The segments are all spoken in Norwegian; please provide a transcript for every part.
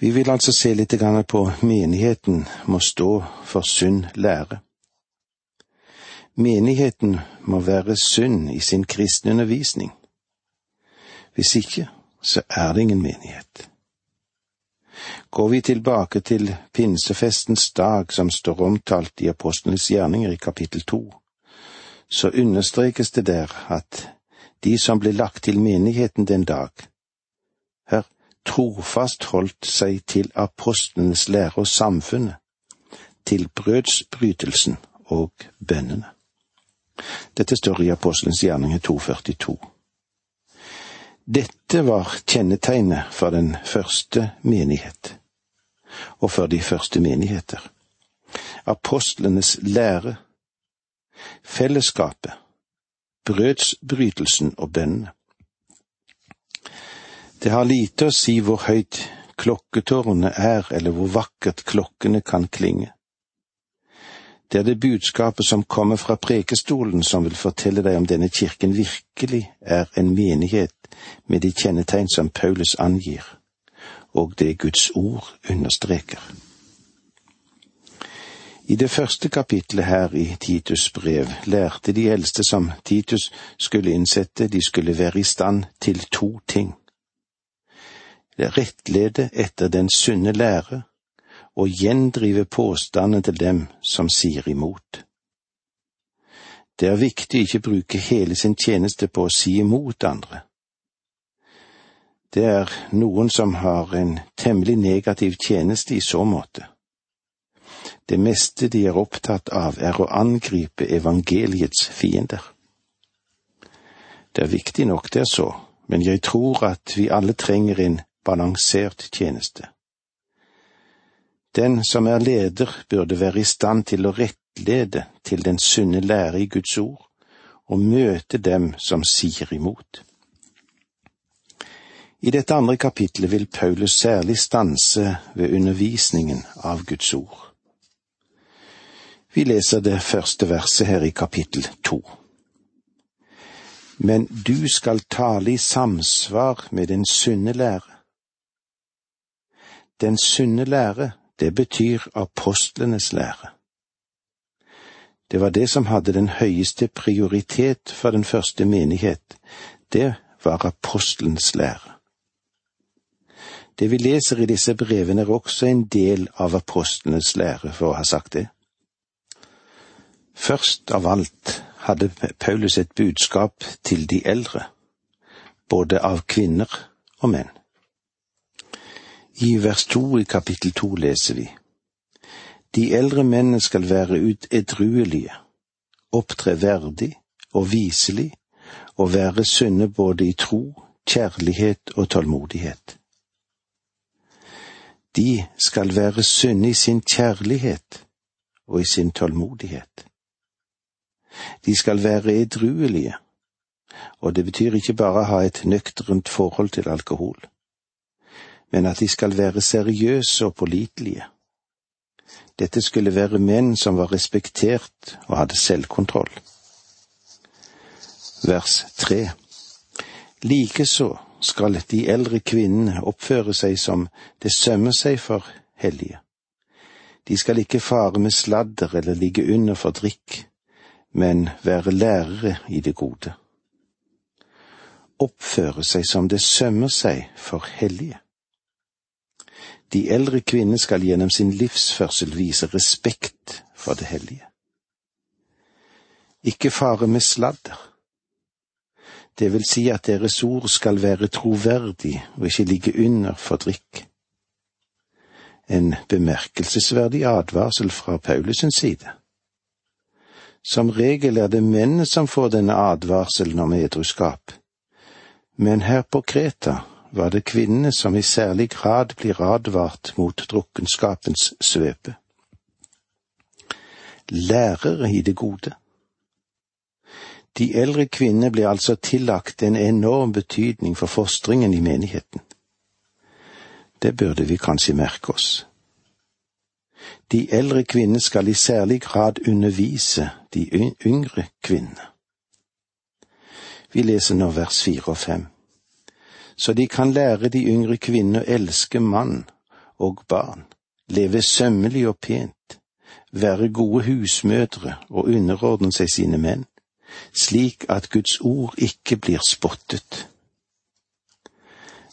Vi vil altså se litt på menigheten må stå for sunn lære. Menigheten må være sunn i sin kristne undervisning. Hvis ikke, så er det ingen menighet. Går vi tilbake til pinsefestens dag som står omtalt i Apostlenes gjerninger i kapittel to, så understrekes det der at de som ble lagt til menigheten den dag, her trofast holdt seg til apostlenes lære og samfunnet, til brødsbrytelsen og bønnene. Dette står i Apostelens gjerninger 242. Dette var kjennetegnet for den første menighet, og for de første menigheter. Apostlenes lære, fellesskapet, brødsbrytelsen og bønnene. Det har lite å si hvor høyt klokketårnet er, eller hvor vakkert klokkene kan klinge. Det er det budskapet som kommer fra prekestolen som vil fortelle deg om denne kirken virkelig er en menighet med de kjennetegn som Paulus angir, og det Guds ord understreker. I det første kapitlet her i Titus brev lærte de eldste som Titus skulle innsette, de skulle være i stand til to ting. Rettlede etter den sunne lære og gjendrive påstanden til dem som sier imot. Det er viktig å ikke bruke hele sin tjeneste på å si imot andre. Det er noen som har en temmelig negativ tjeneste i så måte. Det meste de er opptatt av, er å angripe evangeliets fiender. Det er viktig nok, det er så, men jeg tror at vi alle trenger en balansert tjeneste. Den som er leder, burde være i stand til å rettlede til den sunne lære i Guds ord, og møte dem som sier imot. I dette andre kapitlet vil Paulus særlig stanse ved undervisningen av Guds ord. Vi leser det første verset her i kapittel to. Men du skal tale i samsvar med den sunne lære. Den sunne lære, det betyr apostlenes lære. Det var det som hadde den høyeste prioritet for den første menighet, det var apostelens lære. Det vi leser i disse brevene er også en del av apostlenes lære, for å ha sagt det. Først av alt hadde Paulus et budskap til de eldre, både av kvinner og menn. I vers to i kapittel to leser vi De eldre mennene skal være edruelige, opptre verdig og viselig og være sunne både i tro, kjærlighet og tålmodighet. De skal være sunne i sin kjærlighet og i sin tålmodighet. De skal være edruelige, og det betyr ikke bare ha et nøkternt forhold til alkohol, men at de skal være seriøse og pålitelige. Dette skulle være menn som var respektert og hadde selvkontroll. Vers tre Likeså skal de eldre kvinnene oppføre seg som det sømmer seg for hellige. De skal ikke fare med sladder eller ligge under for drikk, men være lærere i det gode. Oppføre seg som det sømmer seg for hellige. De eldre kvinner skal gjennom sin livsførsel vise respekt for det hellige. Ikke fare med sladder. Det vil si at deres ord skal være troverdig og ikke ligge under for drikk. En bemerkelsesverdig advarsel fra Paulus' side. Som regel er det mennene som får denne advarselen om edruskap, men her på Kreta var det kvinnene som i særlig grad blir advart mot drukkenskapens svøpe. Lærere i det gode. De eldre kvinnene ble altså tillagt en enorm betydning for fostringen i menigheten. Det burde vi kanskje merke oss. De eldre kvinnene skal i særlig grad undervise de yngre kvinnene. Vi leser nå vers fire og fem. Så de kan lære de yngre kvinnene å elske mann og barn, leve sømmelig og pent, være gode husmødre og underordne seg sine menn, slik at Guds ord ikke blir spottet.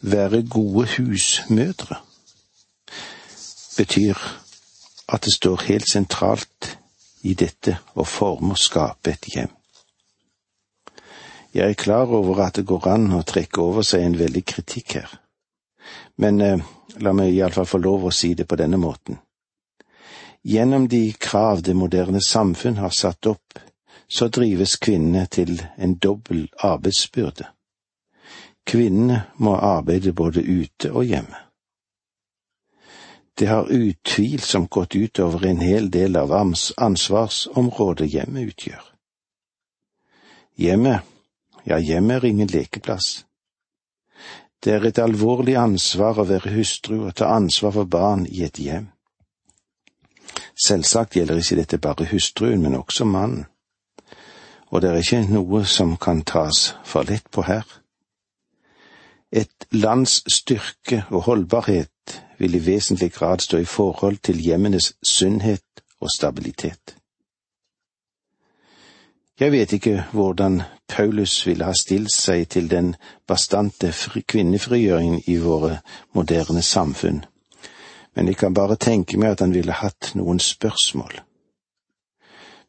Være gode husmødre betyr at det står helt sentralt i dette å forme og skape et hjem. Jeg er klar over at det går an å trekke over seg en veldig kritikk her, men eh, la meg iallfall få lov å si det på denne måten. Gjennom de krav det moderne samfunn har satt opp, så drives kvinnene til en dobbel arbeidsbyrde. Kvinnene må arbeide både ute og hjemme. Det har utvilsomt gått utover en hel del av ansvarsområdet hjemmet utgjør. Hjemmet, ja, hjemmet er ingen lekeplass. Det er et alvorlig ansvar å være hustru og ta ansvar for barn i et hjem. Selvsagt gjelder ikke dette bare hustruen, men også mannen, og det er ikke noe som kan tas for lett på her. Et lands styrke og holdbarhet vil i vesentlig grad stå i forhold til hjemmenes sunnhet og stabilitet. Jeg vet ikke hvordan Paulus ville ha stilt seg til den bastante kvinnefrigjøringen i våre moderne samfunn, men jeg kan bare tenke meg at han ville hatt noen spørsmål.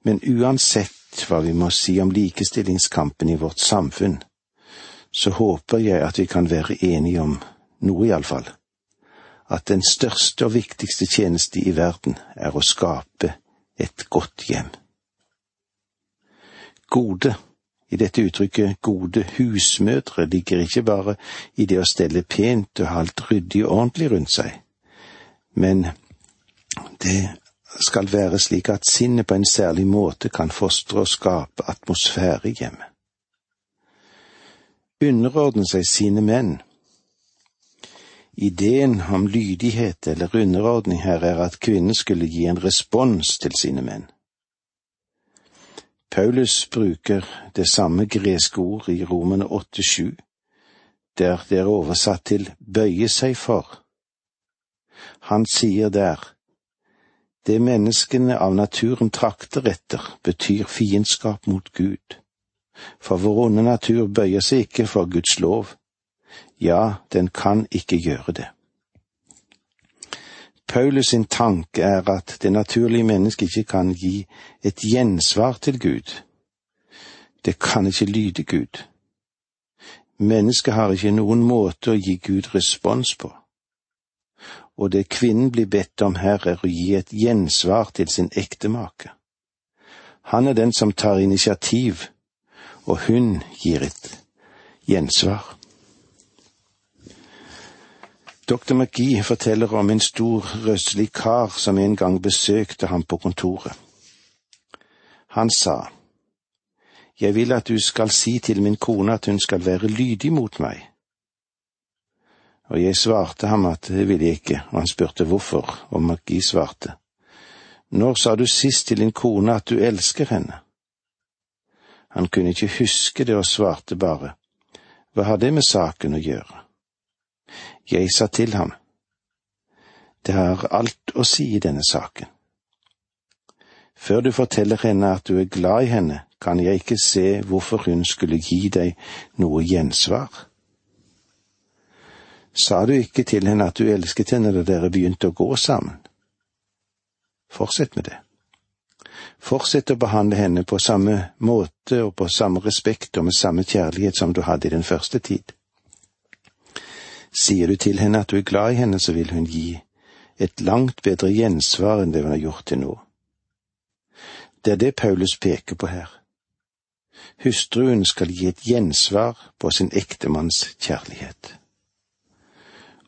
Men uansett hva vi må si om likestillingskampen i vårt samfunn, så håper jeg at vi kan være enige om noe, iallfall at den største og viktigste tjeneste i verden er å skape et godt hjem. Gode, i dette uttrykket gode husmødre, ligger ikke bare i det å stelle pent og ha alt ryddig og ordentlig rundt seg, men det skal være slik at sinnet på en særlig måte kan fostre og skape atmosfære i hjemmet. Underordne seg sine menn Ideen om lydighet eller underordning her er at kvinnen skulle gi en respons til sine menn. Paulus bruker det samme greske ord i Romene 8,7, der det er oversatt til bøye seg for. Han sier der, det menneskene av naturen trakter etter, betyr fiendskap mot Gud, for vår onde natur bøyer seg ikke for Guds lov ja, den kan ikke gjøre det. Paulus sin tanke er at det naturlige mennesket ikke kan gi et gjensvar til Gud. Det kan ikke lyde Gud. Mennesket har ikke noen måte å gi Gud respons på. Og det kvinnen blir bedt om her, er å gi et gjensvar til sin ektemake. Han er den som tar initiativ, og hun gir et gjensvar. Dr. McGee forteller om en stor, røslig kar som en gang besøkte ham på kontoret. Han sa, Jeg vil at du skal si til min kone at hun skal være lydig mot meg. Og jeg svarte ham at det ville jeg ikke, og han spurte hvorfor, og McGee svarte, Når sa du sist til din kone at du elsker henne? Han kunne ikke huske det og svarte bare, Hva har det med saken å gjøre? Jeg sa til ham, det har alt å si i denne saken. Før du forteller henne at du er glad i henne, kan jeg ikke se hvorfor hun skulle gi deg noe gjensvar. Sa du ikke til henne at du elsket henne da dere begynte å gå sammen? Fortsett med det. Fortsett å behandle henne på samme måte og på samme respekt og med samme kjærlighet som du hadde i den første tid. Sier du til henne at du er glad i henne, så vil hun gi et langt bedre gjensvar enn det hun har gjort til nå. Det er det Paulus peker på her. Hustruen skal gi et gjensvar på sin ektemanns kjærlighet.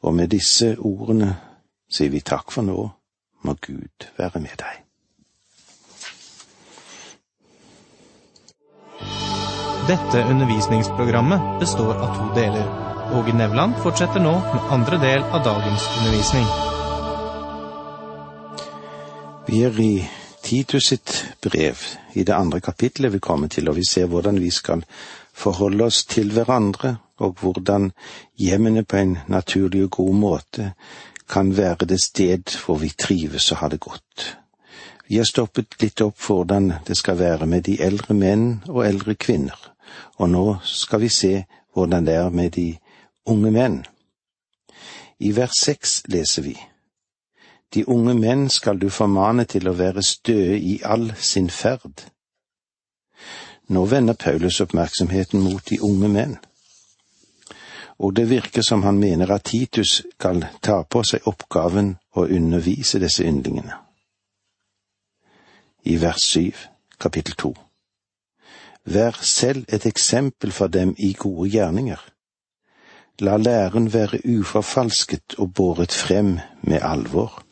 Og med disse ordene sier vi takk for nå, må Gud være med deg. Dette undervisningsprogrammet består av to deler. Åge Nevland fortsetter nå med andre del av dagens undervisning. Vi er i Titus sitt brev, i det andre kapitlet vi kommer til, og vi ser hvordan vi skal forholde oss til hverandre, og hvordan hjemmene på en naturlig og god måte kan være det sted hvor vi trives og har det godt. Vi har stoppet litt opp hvordan det skal være med de eldre menn og eldre kvinner, og nå skal vi se hvordan det er med de unge menn. I vers seks leser vi. De unge menn skal du formane til å være støe i all sin ferd. Nå vender Paulus oppmerksomheten mot de unge menn og det virker som han mener at Titus skal ta på seg oppgaven å undervise disse yndlingene. I vers syv, kapittel to. Vær selv et eksempel for dem i gode gjerninger. La læren være uforfalsket og båret frem med alvor.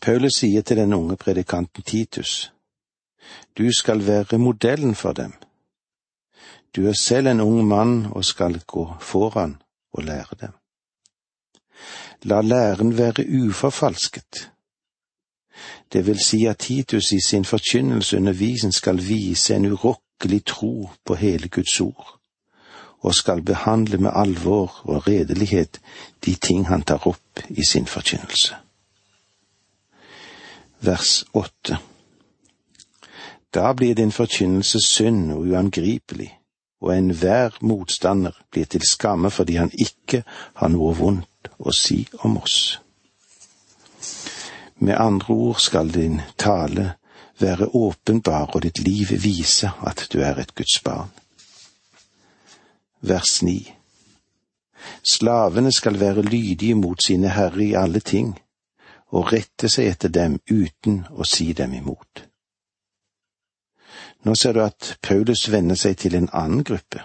Paulus sier til den unge predikanten Titus, du skal være modellen for dem du er selv en ung mann og skal gå foran og lære dem. La læren være uforfalsket. Det vil si at Titus i sin forkynnelse undervisen skal vise en urokkelig tro på hele Guds ord, og skal behandle med alvor og redelighet de ting han tar opp i sin forkynnelse. Vers åtte Da blir din forkynnelse synd og uangripelig, og enhver motstander blir til skamme fordi han ikke har noe vondt å si om oss. Med andre ord skal din tale være åpenbar og ditt liv vise at du er et Guds barn. Vers 9. Slavene skal være lydige mot sine herrer i alle ting, og rette seg etter dem uten å si dem imot. Nå ser du at Paulus vender seg til en annen gruppe.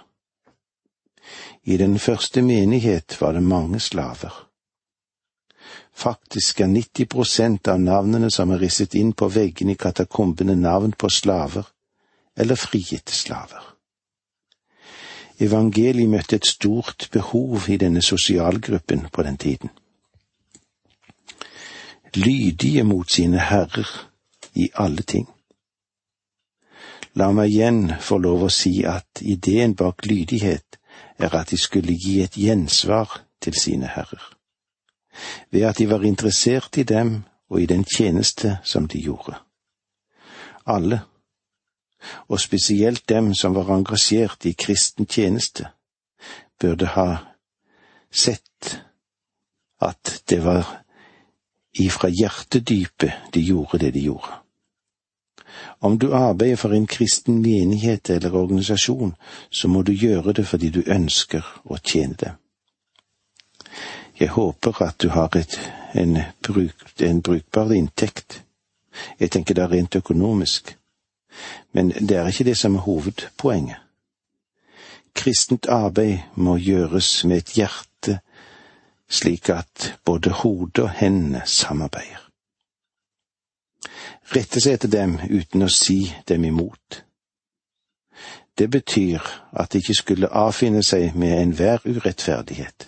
I den første menighet var det mange slaver. Faktisk er 90 prosent av navnene som er risset inn på veggene i katakombene navn på slaver eller frigitte slaver. Evangeliet møtte et stort behov i denne sosialgruppen på den tiden. Lydige mot sine herrer i alle ting. La meg igjen få lov å si at ideen bak lydighet er at de skulle gi et gjensvar til sine herrer, ved at de var interessert i dem og i den tjeneste som de gjorde. Alle, og spesielt dem som var engasjert i kristen tjeneste, burde ha sett at det var ifra hjertedypet de gjorde det de gjorde. Om du arbeider for en kristen menighet eller organisasjon, så må du gjøre det fordi du ønsker å tjene dem. Jeg håper at du har et, en, bruk, en brukbar inntekt. Jeg tenker er rent økonomisk. Men det er ikke det som er hovedpoenget. Kristent arbeid må gjøres med et hjerte slik at både hodet og hendene samarbeider rette seg etter dem uten å si dem imot. Det betyr at de ikke skulle avfinne seg med enhver urettferdighet,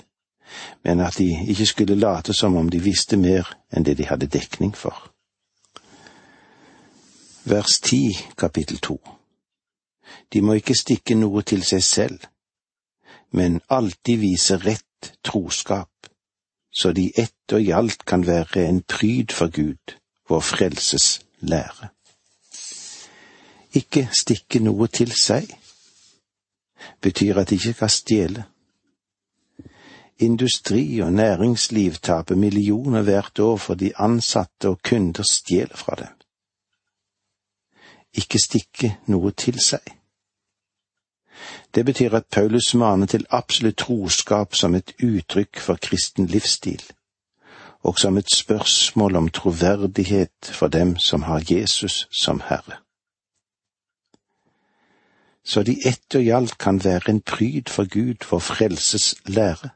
men at de ikke skulle late som om de visste mer enn det de hadde dekning for. Vers 10, kapittel 2 De må ikke stikke noe til seg selv, men alltid vise rett troskap, så de ett og i alt kan være en pryd for Gud, vår frelses lære. Ikke stikke noe til seg betyr at de ikke kan stjele. Industri og næringsliv taper millioner hvert år fordi ansatte og kunder stjeler fra dem. Ikke stikke noe til seg. Det betyr at Paulus maner til absolutt troskap som et uttrykk for kristen livsstil og som et spørsmål om troverdighet for dem som har Jesus som Herre. Så de ett og i alt kan være en pryd for Gud for frelses lære.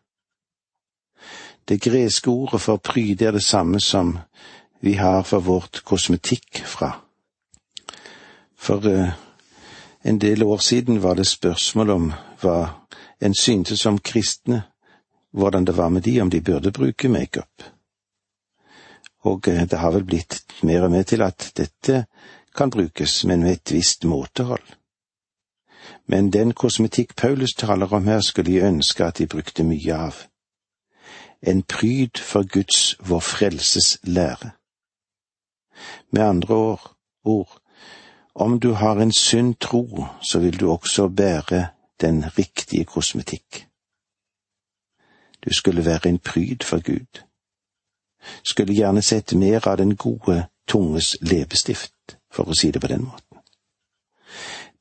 Det greske ordet for pryde er det samme som vi har for vårt kosmetikk fra. For uh, en del år siden var det spørsmål om hva en syntes om kristne, hvordan det var med de, om de burde bruke makeup og eh, det har vel blitt mer og mer til at dette kan brukes, men med et visst måtehold. Men den kosmetikk Paulus taler om her, skulle jeg ønske at de brukte mye av. en pryd for Guds, vår frelses lære. Med andre ord, ord, om du har en sunn tro, så vil du også bære den riktige kosmetikk. Du skulle være en pryd for Gud. Skulle gjerne sett mer av den gode tunges leppestift, for å si det på den måten.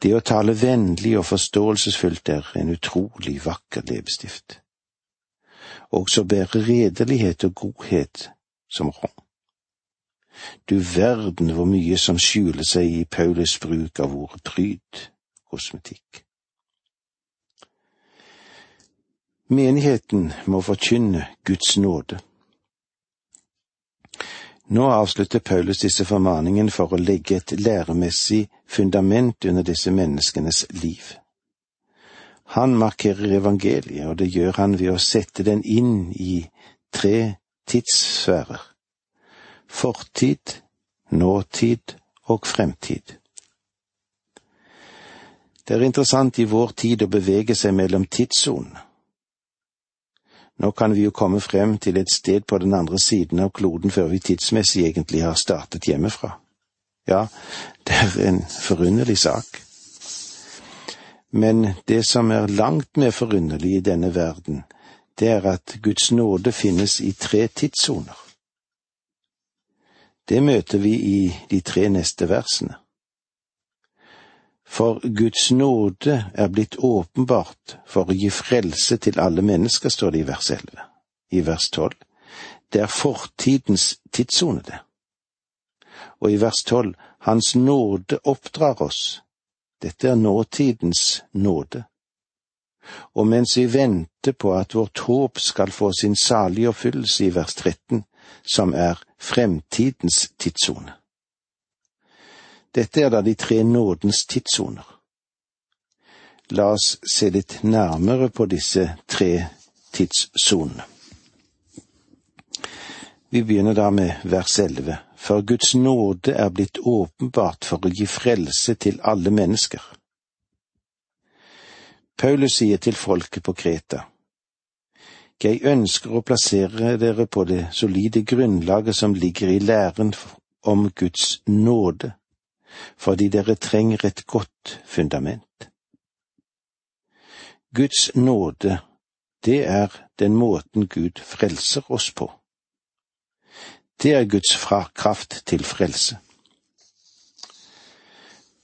Det å tale vennlig og forståelsesfullt er en utrolig vakker leppestift. Også bære redelighet og godhet som rom. Du verden hvor mye som skjuler seg i Paulus bruk av ordet pryd, kosmetikk. Menigheten må forkynne Guds nåde. Nå avslutter Paulus disse formaningene for å legge et læremessig fundament under disse menneskenes liv. Han markerer evangeliet, og det gjør han ved å sette den inn i tre tidssfærer – fortid, nåtid og fremtid. Det er interessant i vår tid å bevege seg mellom tidssonene. Nå kan vi jo komme frem til et sted på den andre siden av kloden før vi tidsmessig egentlig har startet hjemmefra. Ja, det er en forunderlig sak. Men det som er langt mer forunderlig i denne verden, det er at Guds nåde finnes i tre tidssoner. Det møter vi i de tre neste versene. For Guds nåde er blitt åpenbart for å gi frelse til alle mennesker, står det i vers 11. I vers 12. Det er fortidens tidssone, det. Og i vers 12. Hans nåde oppdrar oss. Dette er nåtidens nåde. Og mens vi venter på at vårt håp skal få sin salige oppfyllelse i vers 13, som er fremtidens tidssone. Dette er da de tre nådens tidssoner. La oss se litt nærmere på disse tre tidssonene. Vi begynner da med vers elleve. For Guds nåde er blitt åpenbart for å gi frelse til alle mennesker. Paulus sier til folket på Kreta, Jeg ønsker å plassere dere på det solide grunnlaget som ligger i læren om Guds nåde fordi dere trenger et godt fundament. Guds nåde, det er den måten Gud frelser oss på. Det er Guds kraft til frelse.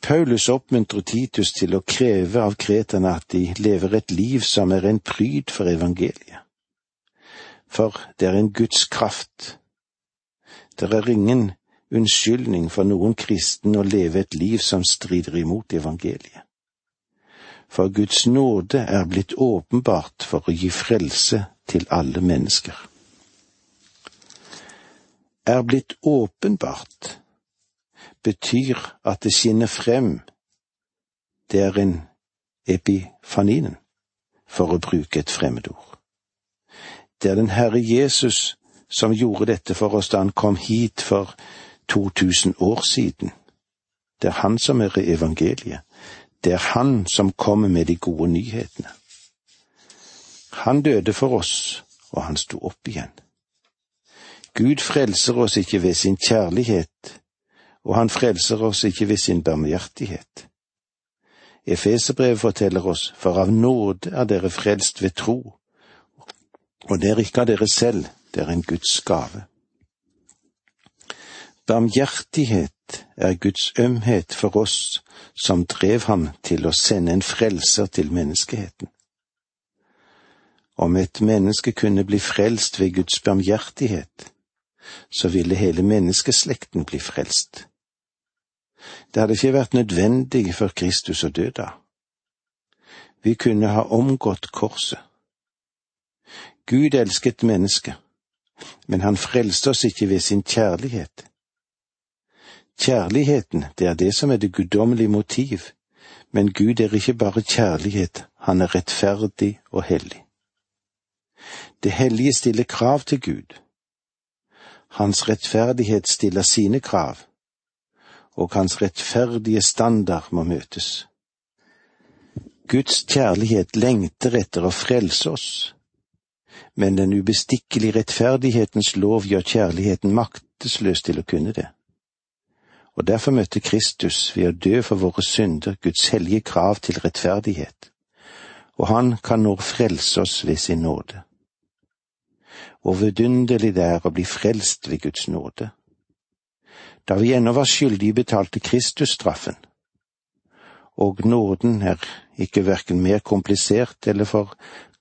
Paulus oppmuntrer Titus til å kreve av kreterne at de lever et liv som er en pryd for evangeliet. For det er en Guds kraft. Det er ingen unnskyldning for noen kristen å leve et liv som strider imot evangeliet. For Guds nåde er blitt åpenbart for å gi frelse til alle mennesker. Er blitt åpenbart betyr at det skinner frem. Det er en epifaninen, for å bruke et fremmedord. Det er den Herre Jesus som gjorde dette for oss da han kom hit for 2000 år siden. Det er han som er evangeliet. Det er han som kommer med de gode nyhetene. Han døde for oss, og han sto opp igjen. Gud frelser oss ikke ved sin kjærlighet, og han frelser oss ikke ved sin barmhjertighet. Efeserbrevet forteller oss, for av nåde er dere frelst ved tro, og det er ikke av dere selv, det er en Guds gave. Barmhjertighet er Guds ømhet for oss som drev ham til å sende en frelser til menneskeheten. Om et menneske kunne bli frelst ved Guds barmhjertighet, så ville hele menneskeslekten bli frelst. Det hadde ikke vært nødvendig for Kristus å dø da. Vi kunne ha omgått korset. Gud elsket mennesket, men han frelste oss ikke ved sin kjærlighet. Kjærligheten, det er det som er det guddommelige motiv, men Gud er ikke bare kjærlighet, han er rettferdig og hellig. Det hellige stiller krav til Gud. Hans rettferdighet stiller sine krav, og hans rettferdige standard må møtes. Guds kjærlighet lengter etter å frelse oss. Men den ubestikkelige rettferdighetens lov gjør kjærligheten maktesløs til å kunne det. Og derfor møtte Kristus ved å dø for våre synder Guds hellige krav til rettferdighet, og han kan nå frelse oss ved sin nåde. Hvor vidunderlig det er å bli frelst ved Guds nåde. Da vi ennå var skyldige, betalte Kristus straffen. Og nåden er ikke hverken mer komplisert eller for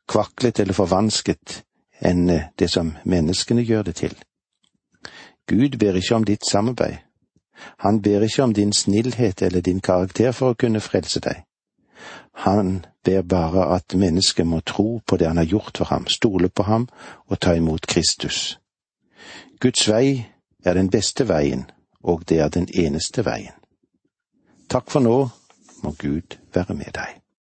kvaklet eller forvansket enn det som menneskene gjør det til. Gud ber ikke om ditt samarbeid. Han ber ikke om din snillhet eller din karakter for å kunne frelse deg. Han ber bare at mennesket må tro på det han har gjort for ham, stole på ham og ta imot Kristus. Guds vei er den beste veien, og det er den eneste veien. Takk for nå, må Gud være med deg.